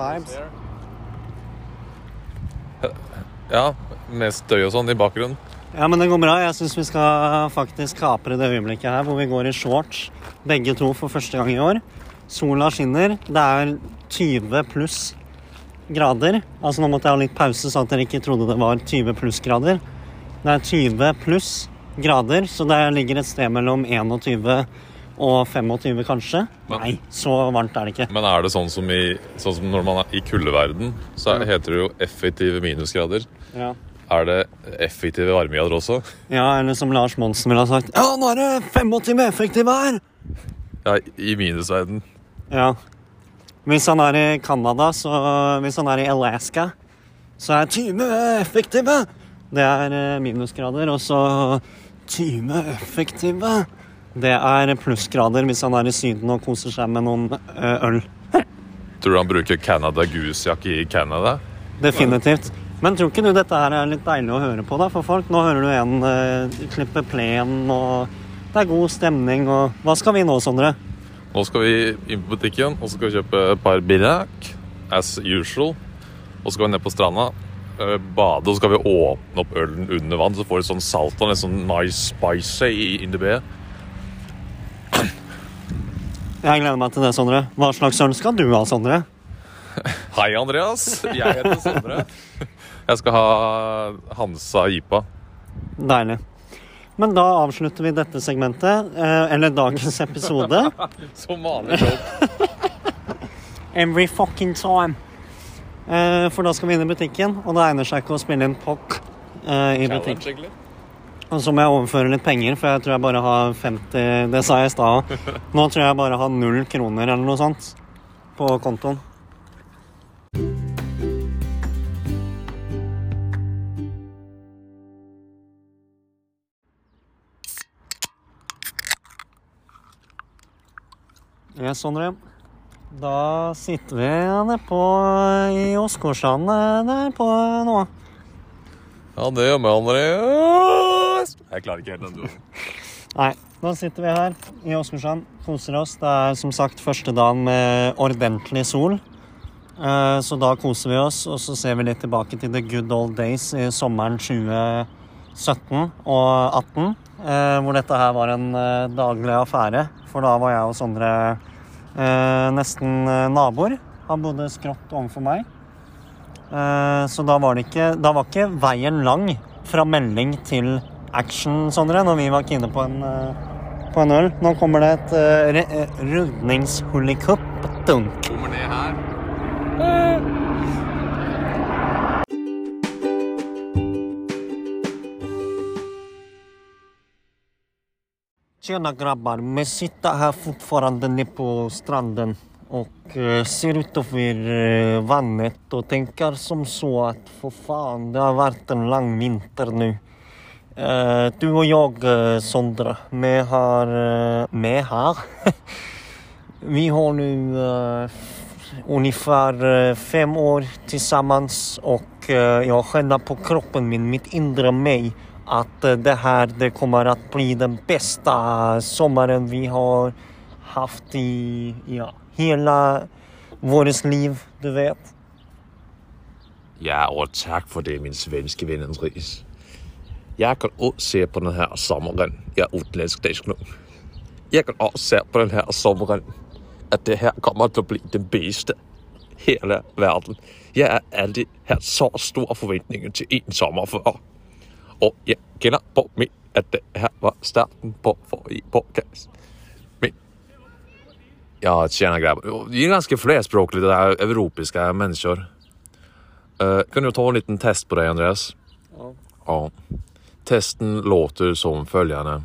vibes. Ja, med støy og sånn i bakgrunnen. Ja, men det går bra. Jeg syns vi skal faktisk kapre det øyeblikket her hvor vi går i shorts, begge to for første gang i år. Sola skinner. Det er 20 pluss grader. Altså Nå måtte jeg ha litt pause, så at dere ikke trodde det var 20 pluss grader. Det er 20 pluss grader, så det ligger et sted mellom 21 og 25, kanskje. Men- Nei, så varmt er det ikke. Men er det sånn som, i, sånn som når man er i kuldeverden, så er- heter det jo effektive minusgrader. Ja. Er det effektive varmegrader også? ja, eller som Lars Monsen ville ha sagt Ja, nå er det 25 effektive her! Ja, i minusverden. Ja. Hvis han er i Canada, så Hvis han er i Alaska, så er 20 effektive. Det er eh, minusgrader. Og så 20 effektive. Det er plussgrader hvis han er i Syden og koser seg med noen eh, øl. Tror du han bruker Canada Goose-jakke i Canada? Definitivt. Men tror ikke du dette her er litt deilig å høre på da, for folk? Nå hører du en uh, klippe plen, og det er god stemning, og Hva skal vi nå, Sondre? Nå skal vi inn på butikken og så skal vi kjøpe et par billak, as usual. Og så skal vi ned på stranda, eh, bade, og så skal vi åpne opp ølen under vann. Så får du sånn salt og litt sånn nice spicy in the bay. Jeg gleder meg til det, Sondre. Hva slags øl skal du ha, Sondre? Hei, Andreas. Jeg heter Sondre. Jeg skal ha Hansa Jipa. Deilig. Men da avslutter vi dette segmentet, eh, eller dagens episode. Som vanlig. Every fucking time. Eh, for da skal vi inn i butikken, og det egner seg ikke å spille inn POC eh, i butikk. Og så må jeg overføre litt penger, for jeg tror jeg bare har 50 Det sa jeg i stad. Nå tror jeg bare har null kroner eller noe sånt på kontoen. Ja, Sondre. Da sitter vi nede på i Åsgårdstrand der på nå. Ja, det gjør vi, meg, Andreas. Jeg klarer ikke helt den. Nei, nå sitter vi her i Åsgårdstrand, koser oss. Det er som sagt første dagen med ordentlig sol. Eh, Så da koser vi oss, og så ser vi litt tilbake til the good old days i sommeren 2017 og 18. eh, Hvor dette her var en eh, daglig affære. For da var jeg og Sondre nesten naboer. Han bodde skrått overfor meg. Så da var det ikke Da var ikke veien lang fra melding til action, Sondre, når vi var kine på en, eh, på en øl. Nå kommer det et uh, eh, rundningshullikupp. Dunk. Kommer det her. Tjena grabbar, vi sitter her fortfarande nede på stranden och eh, ser utover vannet og och tänker som så att för fan, det har vært en lang vinter nu. Eh, du og jeg, Sondre, Sondra, vi har... Eh, vi har? vi har nå eh, ungefär eh, fem år tillsammans och eh, jag känner på kroppen min, mitt inre mig att eh, det här det kommer att bli den bästa sommaren vi har haft i ja, hela vårt liv, du vet. Ja, og tak for det, min svenske ven Andreas. Jeg kan også se på denne sommeren. Jeg er utenlandsk dansk nå. Jeg kan også se på denne sommeren, at det her kommer til å bli den beste hele verden. Jeg har aldri hatt så store forventninger til en sommer før. Og jeg kjenner på meg at det her var starten på forrige podcast. Men Ja, tjena greier. Vi er ganske flerspråklige, det er europeiske mennesker. Uh, kan du ta en liten test på deg, Andreas? Ja. Ja. Testen låter som följande.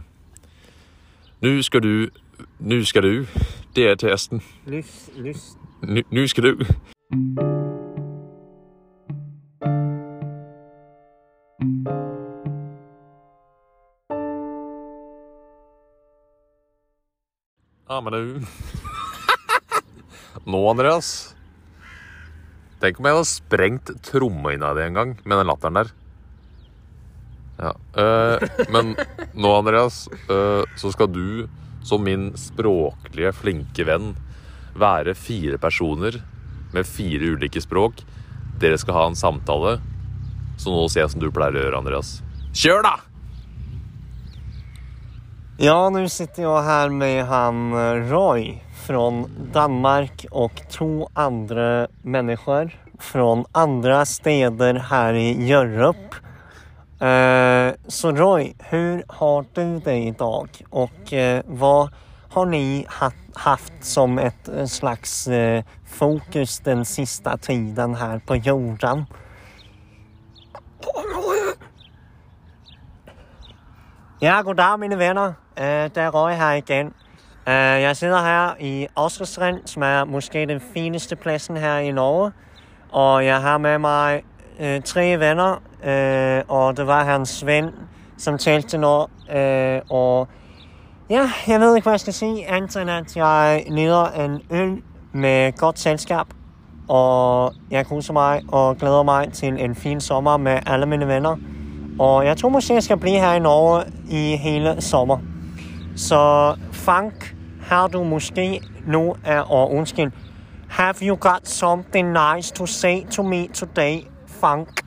Nu ska du... Nu ska du... Det är testen. Lyss, lyss. Nu, nu ska du... Ja, men du... Nå, Andreas. Tenk om jeg hadde sprengt trommehinna di en gang med den latteren der. Ja. eh, men nå, Andreas, eh, så skal du, som min språklige, flinke venn, være fire personer med fire ulike språk. Dere skal ha en samtale. Så nå ser jeg som du pleier å gjøre, Andreas. Kjør, da! Ja, nå sitter jeg her med han eh, Roy från Danmark og to andre mennesker från andre steder her i Hjørup. Eh, så Roy, hur har du det idag och eh, vad har ni haft som ett eh, slags eh, fokus den sista tiden här på jorden? Ja, goddag mine venner. Det er Roy her igen. Eh, jeg sitter her i Åsgårdstrand, som er måske den fineste plassen her i Norge. Og jeg har med meg tre venner, og det var hans ven som talte nå. Eh, og ja, jeg vet ikke hva jeg skal si, annet enn at jeg nyter en øl med godt selskap. Og jeg koser meg og gleder meg til en fin sommer med alle mine venner. Og jeg tror måske jeg skal bli her i Norge i hele sommer. Så Frank, har du måske nu er og. Have you got something nice to say to me today, Frank?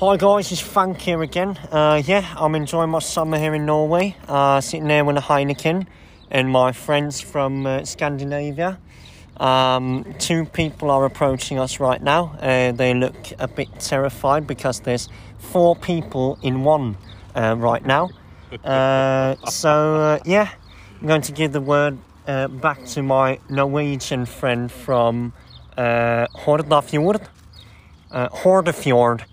Hi guys, it's Frank here again. Uh, yeah, I'm enjoying my summer here in Norway, uh, sitting there with a Heineken and my friends from uh, Scandinavia. Um, two people are approaching us right now. They look a bit terrified because there's four people in one uh, right now. Uh, so, uh, yeah, I'm going to give the word uh, back to my Norwegian friend from uh, Hordafjord, uh, Hordefjord,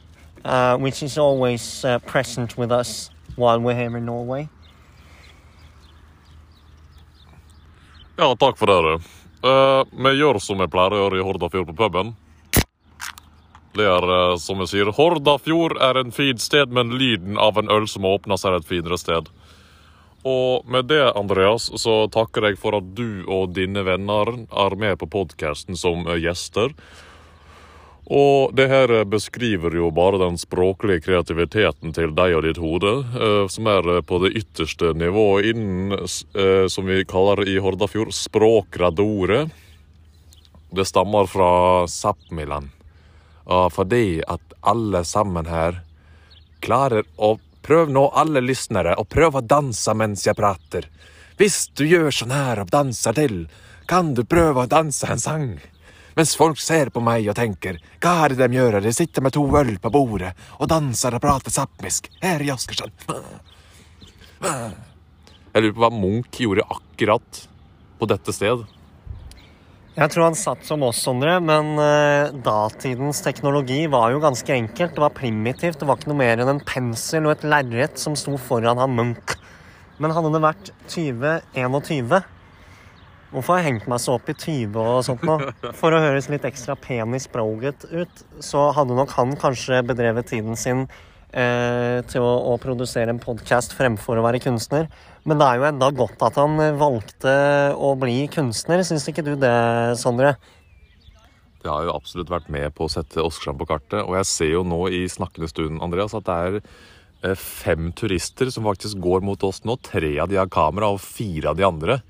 uh, which is always uh, present with us while we're here in Norway. Ja, takk for det, du. Uh, vi gjør som vi pleier å gjøre i Hordafjord på puben. Det er uh, som vi sier, Hordafjord er en fint sted, men lyden av en øl som åpnes, er et finere sted. Og med det, Andreas, så takker jeg for at du og dine venner er med på podkasten som eh, gjester. Og det her beskriver jo bare den språklige kreativiteten til deg og ditt hode, eh, som er på det ytterste nivået innen, eh, som vi kaller i Hordafjord, språkradoret. Det stammer fra Sápmiland. Fordi at alle sammen her klarer å Prøv nå, alle lyttere, å prøve å danse mens jeg prater. Hvis du gjør sånn her og danser til, kan du prøve å danse en sang. Mens folk ser på meg og tenker, hva er det de gjør? De sitter med to øl på bordet og danser og prater sapmisk her i Askersand. Jeg lurer på hva Munch gjorde akkurat på dette sted. Jeg tror han satt som oss, Sondre, men uh, datidens teknologi var jo ganske enkelt. Det var primitivt. Det var ikke noe mer enn en pensel og et lerret som sto foran han Munch. Men hadde det vært 2021 Hvorfor har jeg hengt meg så opp i 20 og sånt nå? For å høres litt ekstra pen i språket ut, så hadde nok han kanskje bedrevet tiden sin eh, til å, å produsere en podkast fremfor å være kunstner. Men det er jo enda godt at han valgte å bli kunstner. Syns ikke du det, Sondre? Det har jo absolutt vært med på å sette Åsgårdstrand på kartet. Og jeg ser jo nå i snakkende stund, Andreas, at det er eh, fem turister som faktisk går mot oss nå. Tre av de har kamera, og fire av de andre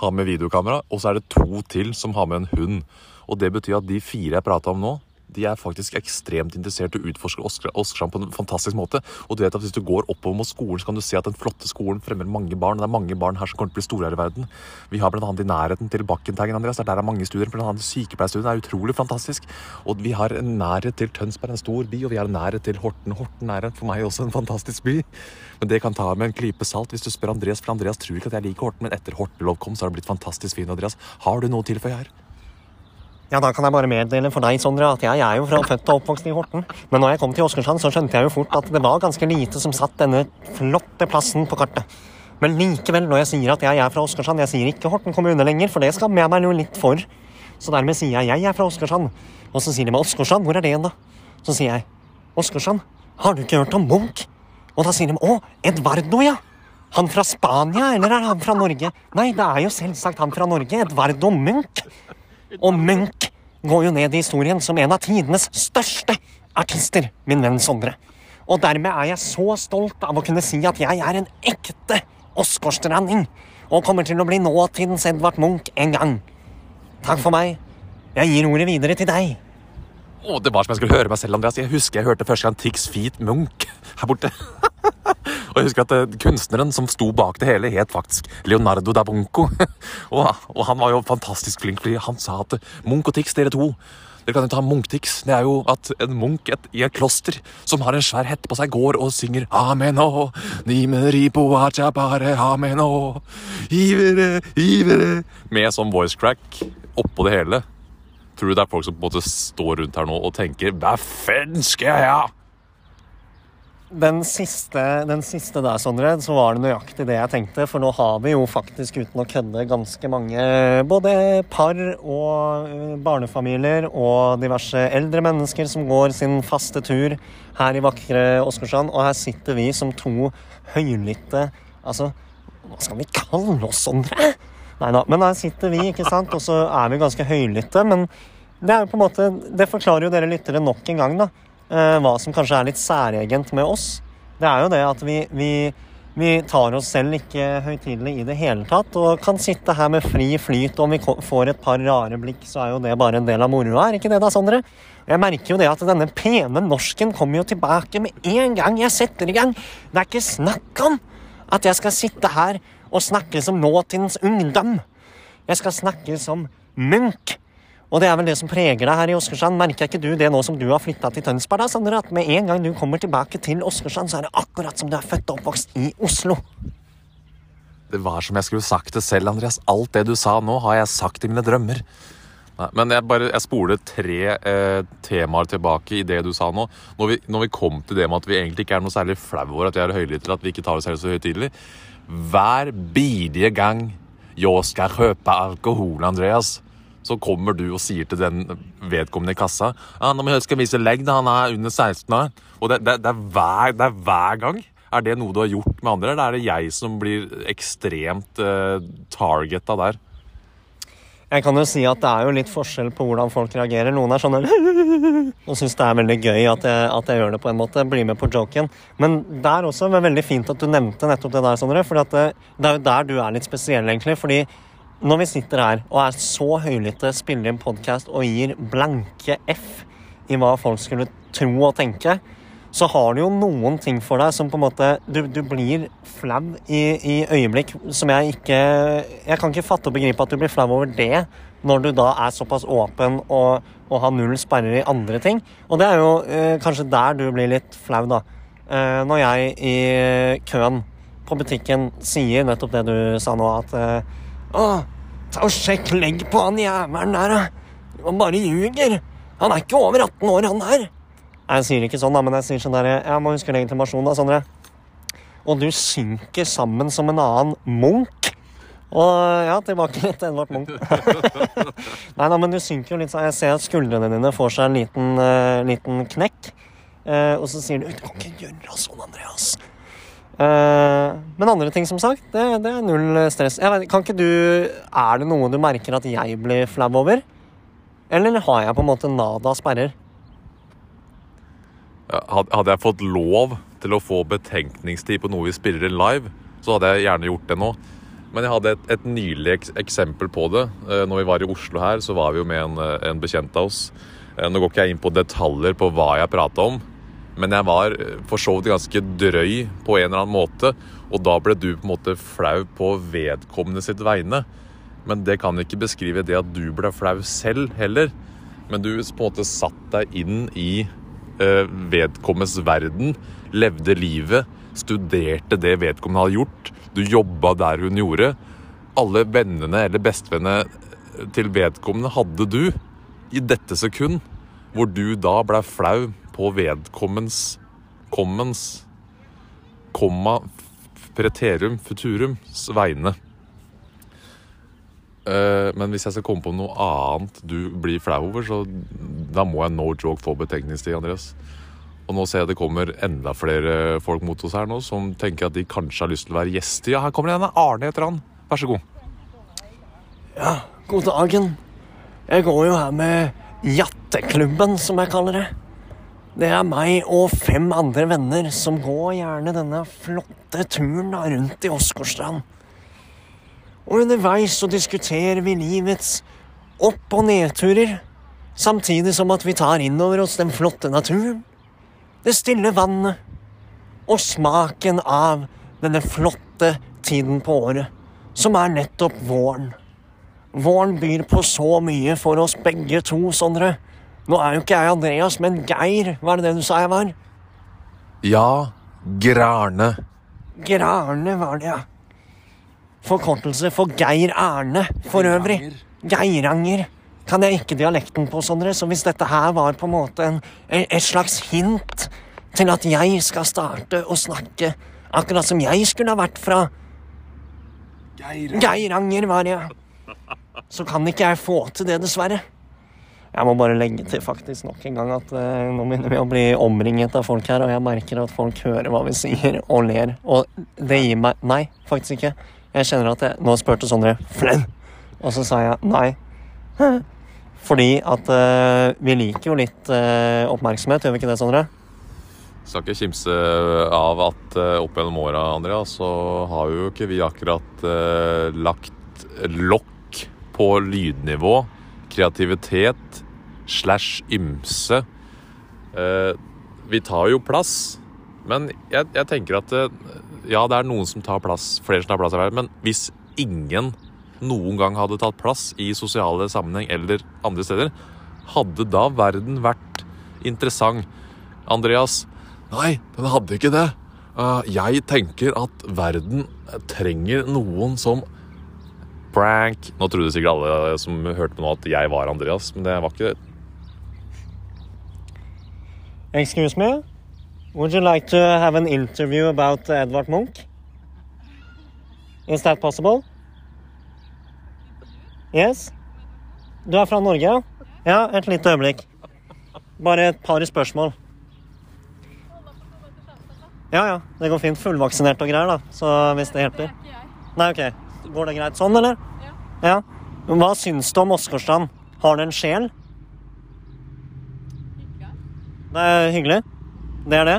har med videokamera. Og så er det to til som har med en hund. Og det betyr at de fire jeg prata om nå, de er faktisk ekstremt interessert i å utforske Åsgårdstrand på en fantastisk måte. Og du vet at hvis du går oppover mot skolen, så kan du se at den flotte skolen fremmer mange barn. og Det er mange barn her som kommer til å bli store her i verden. Vi har annet i nærheten til Bakkenteigen, Andreas. Der er mange studier. Blant annet sykepleierstudiet er utrolig fantastisk. Og vi har en nærhet til Tønsberg, en stor by, og vi har en nærhet til Horten. Horten er for meg også en fantastisk by. Men det kan ta med en klype salt hvis du spør Andreas, for Andreas tror ikke at jeg liker Horten. Men etter Hortelov kom, så har det blitt fantastisk fint, Andreas. Har du noe å tilføye her? Ja, da kan jeg bare meddele for deg, Sondre, at jeg er jo fra født og oppvokst i Horten. Men når jeg kom til Åsgårdstrand, så skjønte jeg jo fort at det var ganske lite som satt denne flotte plassen på kartet. Men likevel, når jeg sier at jeg er fra Åsgårdstrand, jeg sier ikke Horten kommune lenger, for det skammer jeg meg jo litt for. Så dermed sier jeg jeg er fra Åsgårdstrand. Og så sier de meg Åsgårdstrand, hvor er det igjen, da? Så sier jeg Åsgårdstrand, har du ikke hørt om Munch? Og da sier de å, Edvardo, ja. Han fra Spania, eller er han fra Norge? Nei, det er jo selvsagt han fra Norge, Edvardo Munch. Og Munch går jo ned i historien som en av tidenes største artister, min venn Sondre. Og dermed er jeg så stolt av å kunne si at jeg er en ekte Åsgårdstranding. Og kommer til å bli nåtidens Edvard Munch en gang. Takk for meg. Jeg gir ordet videre til deg. Å, det var som jeg skulle høre meg selv, Andreas. Jeg husker jeg hørte første gang Tix Feet Munch her borte. og jeg husker at eh, kunstneren som sto bak det hele, het faktisk Leonardo da Bunco. og, og han var jo fantastisk flink, fordi han sa at Munch og Tix, dere to dere kan jo ta Munch-Tix. Det er jo at en munk et, i et kloster som har en svær hette på seg, går og synger Amen og nimeri på bare amen og ivere, ivere Med sånn voice crack oppå det hele. Tror du det er folk som på en måte står rundt her nå og tenker Hva faen skal jeg ha? Den siste, den siste der, Sondre, så var det nøyaktig det jeg tenkte. For nå har vi jo faktisk, uten å kødde, ganske mange både par og eh, barnefamilier og diverse eldre mennesker som går sin faste tur her i vakre Åsgårdstrand. Og her sitter vi som to høylytte Altså, hva skal vi kalle oss, Sondre? Nei da. Men her sitter vi, ikke sant, og så er vi ganske høylytte. Men det er jo på en måte Det forklarer jo dere lyttere nok en gang, da hva som kanskje er litt særegent med oss. Det er jo det at vi, vi, vi tar oss selv ikke høytidelig i det hele tatt, og kan sitte her med fri flyt. Om vi får et par rare blikk, så er jo det bare en del av moroa, er ikke det da, Sondre? Jeg merker jo det at denne pene norsken kommer jo tilbake med en gang jeg setter i gang. Det er ikke snakk om at jeg skal sitte her og snakke som nåtidens ungdom. Jeg skal snakke som Munch. Og det er vel det som preger deg her i Åsgårdstrand. Merker ikke du det nå som du har flytta til Tønsberg? da, Sander, At med en gang du kommer tilbake til Åsgårdstrand, så er det akkurat som du er født og oppvokst i Oslo. Det var som jeg skulle sagt det selv, Andreas. Alt det du sa nå, har jeg sagt i mine drømmer. Nei, men jeg, bare, jeg spoler tre eh, temaer tilbake i det du sa nå. Når vi, når vi, kom til det med at vi egentlig ikke er noe særlig flau over at vi er høylytte, at vi ikke tar oss selv så høytidelig Hver bidige gang jeg skal kjøpe alkohol, Andreas, så kommer du og sier til den vedkommende i kassa ja, 'Nå må jeg skal vise legg, han er under 16 år. Og det, det, det, er hver, det, er hver, gang. Er det noe du har gjort med andre, eller er det jeg som blir ekstremt uh, targeta der? Jeg kan jo si at det er jo litt forskjell på hvordan folk reagerer. Noen er sånn og syns det er veldig gøy at jeg, at jeg, gjør det på en måte. Blir med på joken. Men der også var det veldig fint at du nevnte nettopp det der, Sondre. For det, det er jo der du er litt spesiell, egentlig. fordi når vi sitter her og er så høylytte, spiller inn podkast og gir blanke F i hva folk skulle tro og tenke, så har du jo noen ting for deg som på en måte Du, du blir flau i, i, øyeblikk som jeg ikke Jeg kan ikke fatte og begripe at du blir flau over det når du da er såpass åpen og, og har null sperrer i andre ting. Og det er jo eh, kanskje der du blir litt flau, da. Eh, når jeg i køen på butikken sier nettopp det du sa nå, at eh, å, ta og sjekk legg på han jævelen der, da. Han bare ljuger. Han er ikke over 18 år, han der. Jeg sier ikke sånn, da, men jeg sier sånn der Jeg må huske legitimasjon, da, Sondre. Og du synker sammen som en annen Munch. Og ja, tilbake litt til Edvard Munch. Nei da, men du synker jo litt sånn. Jeg ser at skuldrene dine får seg en liten, uh, liten knekk. Uh, og så sier du 'Du kan ikke gjøre sånn, Andreas'. Eh, men andre ting, som sagt, det, det er null stress. Vet, kan ikke du Er det noe du merker at jeg blir flau over? Eller har jeg på en måte nada sperrer? Hadde jeg fått lov til å få betenkningstid på noe vi spiller inn live, så hadde jeg gjerne gjort det nå. Men jeg hadde et, et nylig eksempel på det. Eh, når vi var i Oslo her, så var vi jo med en, eh, en bekjent av oss. Nå går ikke jeg inn på detaljer på hva jeg prata om, men jeg var eh, for så vidt ganske drøy på en eller annen måte. Og da ble du på en måte flau på vedkommende sitt vegne. Men det kan ikke beskrive det at du ble flau selv heller. Men du på en måte satt deg inn i uh, vedkommendes verden, levde livet, studerte det vedkommende hadde gjort. Du jobba der hun gjorde. Alle vennene eller bestevennene til vedkommende hadde du i dette sekund, hvor du da ble flau på vedkommens kommens komma preterum futurums vegne. Uh, men hvis jeg skal komme på noe annet du blir flau over, så da må jeg no joke få betenkningstid, Andreas. Og nå ser jeg det kommer enda flere folk mot oss her nå som tenker at de kanskje har lyst til å være gjester. Ja, her kommer det en. Arne heter han. Vær så god. Ja, god dagen. Jeg går jo her med Jatteklubben, som jeg kaller det. Det er meg og fem andre venner som går gjerne denne flotte turen da rundt i Åsgårdstrand. Og underveis så diskuterer vi livets opp- og nedturer, samtidig som at vi tar inn over oss den flotte naturen, det stille vannet og smaken av denne flotte tiden på året, som er nettopp våren. Våren byr på så mye for oss begge to, Sondre. Nå er jo ikke jeg Andreas, men Geir. Var det det du sa jeg var? Ja, Grane. Grane var det, ja. Forkortelse for Geir Erne, for øvrig. Geiranger. Kan jeg ikke dialekten på, Sondre, så hvis dette her var på en måte en, et slags hint til at jeg skal starte å snakke akkurat som jeg skulle ha vært fra Geiranger, var det, ja. Så kan ikke jeg få til det, dessverre. Jeg må bare legge til faktisk nok en gang at eh, nå begynner vi å bli omringet av folk her, og jeg merker at folk hører hva vi sier og ler. Og det gir meg Nei, faktisk ikke. Jeg kjenner at jeg Nå spurte Sondre flau, og så sa jeg nei. Fordi at eh, vi liker jo litt eh, oppmerksomhet, gjør vi ikke det, Sondre? Skal ikke kimse av at eh, opp gjennom åra, Andrea, så har jo ikke vi akkurat eh, lagt lokk på lydnivå, kreativitet slash ymse. Eh, vi tar jo plass, men jeg, jeg tenker at eh, ja, det er noen som tar plass, flere som tar plass her, men hvis ingen noen gang hadde tatt plass i sosiale sammenheng eller andre steder, hadde da verden vært interessant? Andreas, Nei, den hadde ikke det. Uh, jeg tenker at verden trenger noen som Prank. Nå trodde sikkert alle som hørte på nå at jeg var Andreas, men det var ikke det. Excuse me? Would you like to have an interview about Edvard Munch? Is that possible? Yes? Du er fra Norge, ja? Et lite øyeblikk. Bare et par spørsmål. Ja, ja. Det går fint. Fullvaksinert og greier, da. Så hvis det hjelper. Nei, OK. Går det greit sånn, eller? Ja. Hva syns du om Åsgårdstrand? Har det en sjel? Det er hyggelig. Det er det?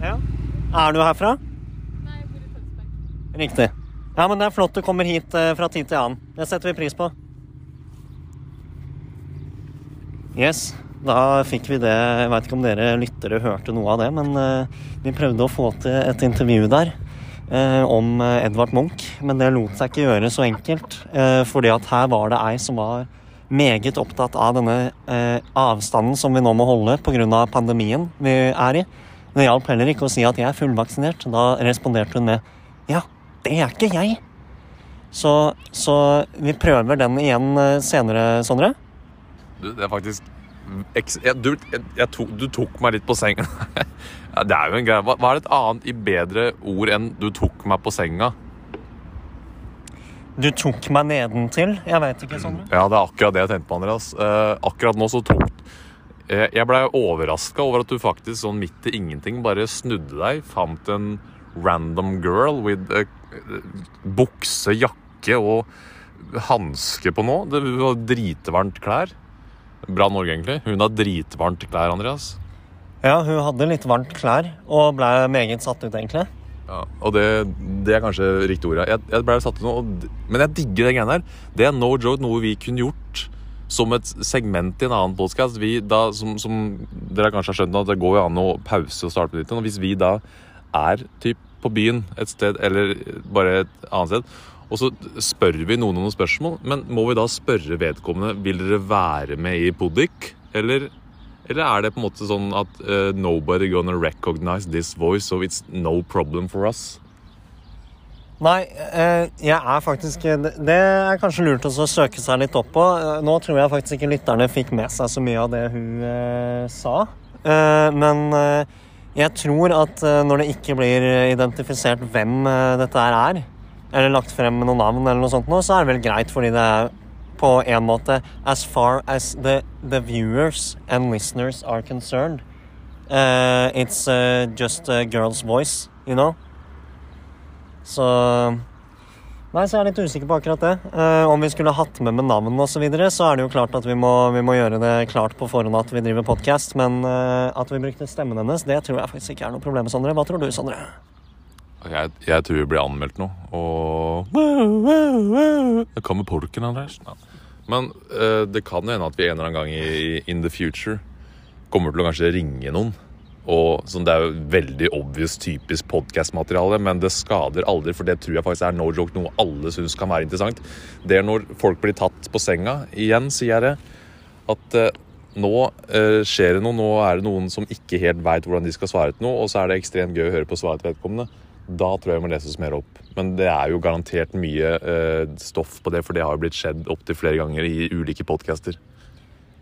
Ja. Er du herfra? Riktig. Ja, men det er flott du kommer hit eh, fra tid til annen. Det setter vi pris på. Yes, da fikk vi det. Jeg veit ikke om dere lyttere hørte noe av det, men eh, vi prøvde å få til et intervju der eh, om Edvard Munch. Men det lot seg ikke gjøre så enkelt, eh, fordi at her var det ei som var meget opptatt av denne eh, avstanden som vi nå må holde pga. pandemien vi er i. Det hjalp heller ikke å si at jeg er fullvaksinert. Da responderte hun med ja, det er ikke jeg. Så, så vi prøver den igjen eh, senere, Sondre. Du, det er faktisk jeg, du, jeg, jeg tok, du tok meg litt på senga. det er jo en greie. Hva, hva er et annet i bedre ord enn 'du tok meg på senga'? Du tok meg nedentil. Jeg veit ikke, Sondre. Ja, det er akkurat det jeg tenkte på, Andreas. Eh, akkurat nå så tok eh, Jeg blei overraska over at du faktisk sånn midt i ingenting bare snudde deg, fant en random girl with eh, bukse, jakke og hanske på nå. Det var dritvarmt klær. Bra Norge, egentlig. Hun har dritvarmt klær, Andreas. Ja, hun hadde litt varmt klær og ble meget satt ut, egentlig. Ja, og det, det er kanskje riktig ord. Jeg, jeg ble satt ut nå, men jeg digger den greia der. Det er no joke noe vi kunne gjort som et segment i en annen da, som, som dere kanskje har skjønt, at det går jo an å pause og starte nytt. Og hvis vi da er typ på byen et sted, eller bare et annet sted, og så spør vi noen om noen spørsmål, men må vi da spørre vedkommende vil dere være med i Podik, eller eller er det på en måte sånn at uh, nobody gonna recognize this voice, so it's no problem for us? Nei, eh, jeg er faktisk Det er kanskje lurt å søke seg litt opp på. Eh, Nå tror jeg faktisk ikke lytterne fikk med seg så mye av det hun sa. Men jeg tror at når det ikke blir identifisert hvem dette er, eller lagt frem med noen navn, eller noe sånt, så er det vel greit, fordi det er på en måte As far as the, the viewers and listeners are concerned, uh, it's uh, just a girl's voice, you know? Så Nei, så jeg er litt usikker på akkurat det. Uh, om vi skulle hatt med med navn og så videre, så er det jo klart at vi må, vi må gjøre det klart på forhånd at vi driver podkast, men uh, at vi brukte stemmen hennes, det tror jeg faktisk ikke er noe problem, Sondre. Hva tror du, Sondre? Jeg, jeg tror vi blir anmeldt nå, og Det kommer polken, Andreas. Ja. Men uh, det kan jo hende at vi en eller annen gang i in the future kommer til å kanskje ringe noen. Og sånn, Det er jo veldig obvious typisk podcast-materiale, men det skader aldri, for det tror jeg faktisk er no joke, noe alle syns kan være interessant. Det er når folk blir tatt på senga. Igjen sier jeg det. At eh, nå eh, skjer det noe. Nå er det noen som ikke helt veit hvordan de skal svare til noe, og så er det ekstremt gøy å høre på svaret til vedkommende. Da tror jeg vi må leses mer opp. Men det er jo garantert mye eh, stoff på det, for det har jo blitt skjedd opptil flere ganger i ulike podcaster.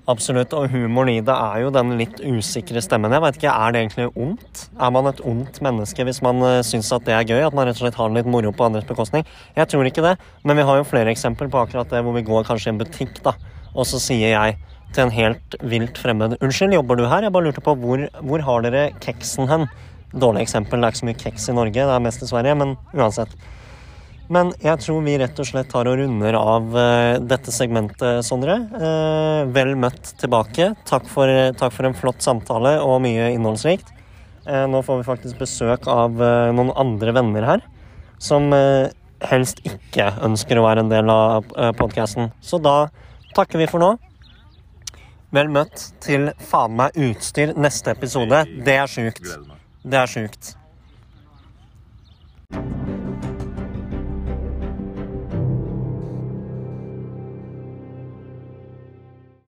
Absolutt, og humoren i det er jo den litt usikre stemmen. Jeg vet ikke, Er det egentlig ondt? Er man et ondt menneske hvis man uh, syns at det er gøy? At man rett og slett har litt moro på andres bekostning? Jeg tror ikke det, men vi har jo flere eksempler på akkurat det, hvor vi går kanskje i en butikk, da, og så sier jeg til en helt vilt fremmed Unnskyld, jobber du her? Jeg bare lurte på hvor, hvor har dere keksen hen? Dårlig eksempel, det er ikke så mye keks i Norge, det er mest i Sverige, men uansett. Men jeg tror vi rett og slett tar og runder av uh, dette segmentet, Sondre. Uh, vel møtt tilbake. Takk for, takk for, en flott samtale og mye innholdsrikt. Nå får vi faktisk besøk av noen andre venner her som helst ikke ønsker å være en del av podkasten. Så da takker vi for nå. Vel møtt til faen meg utstyr neste episode. Det er sjukt. Det er sjukt.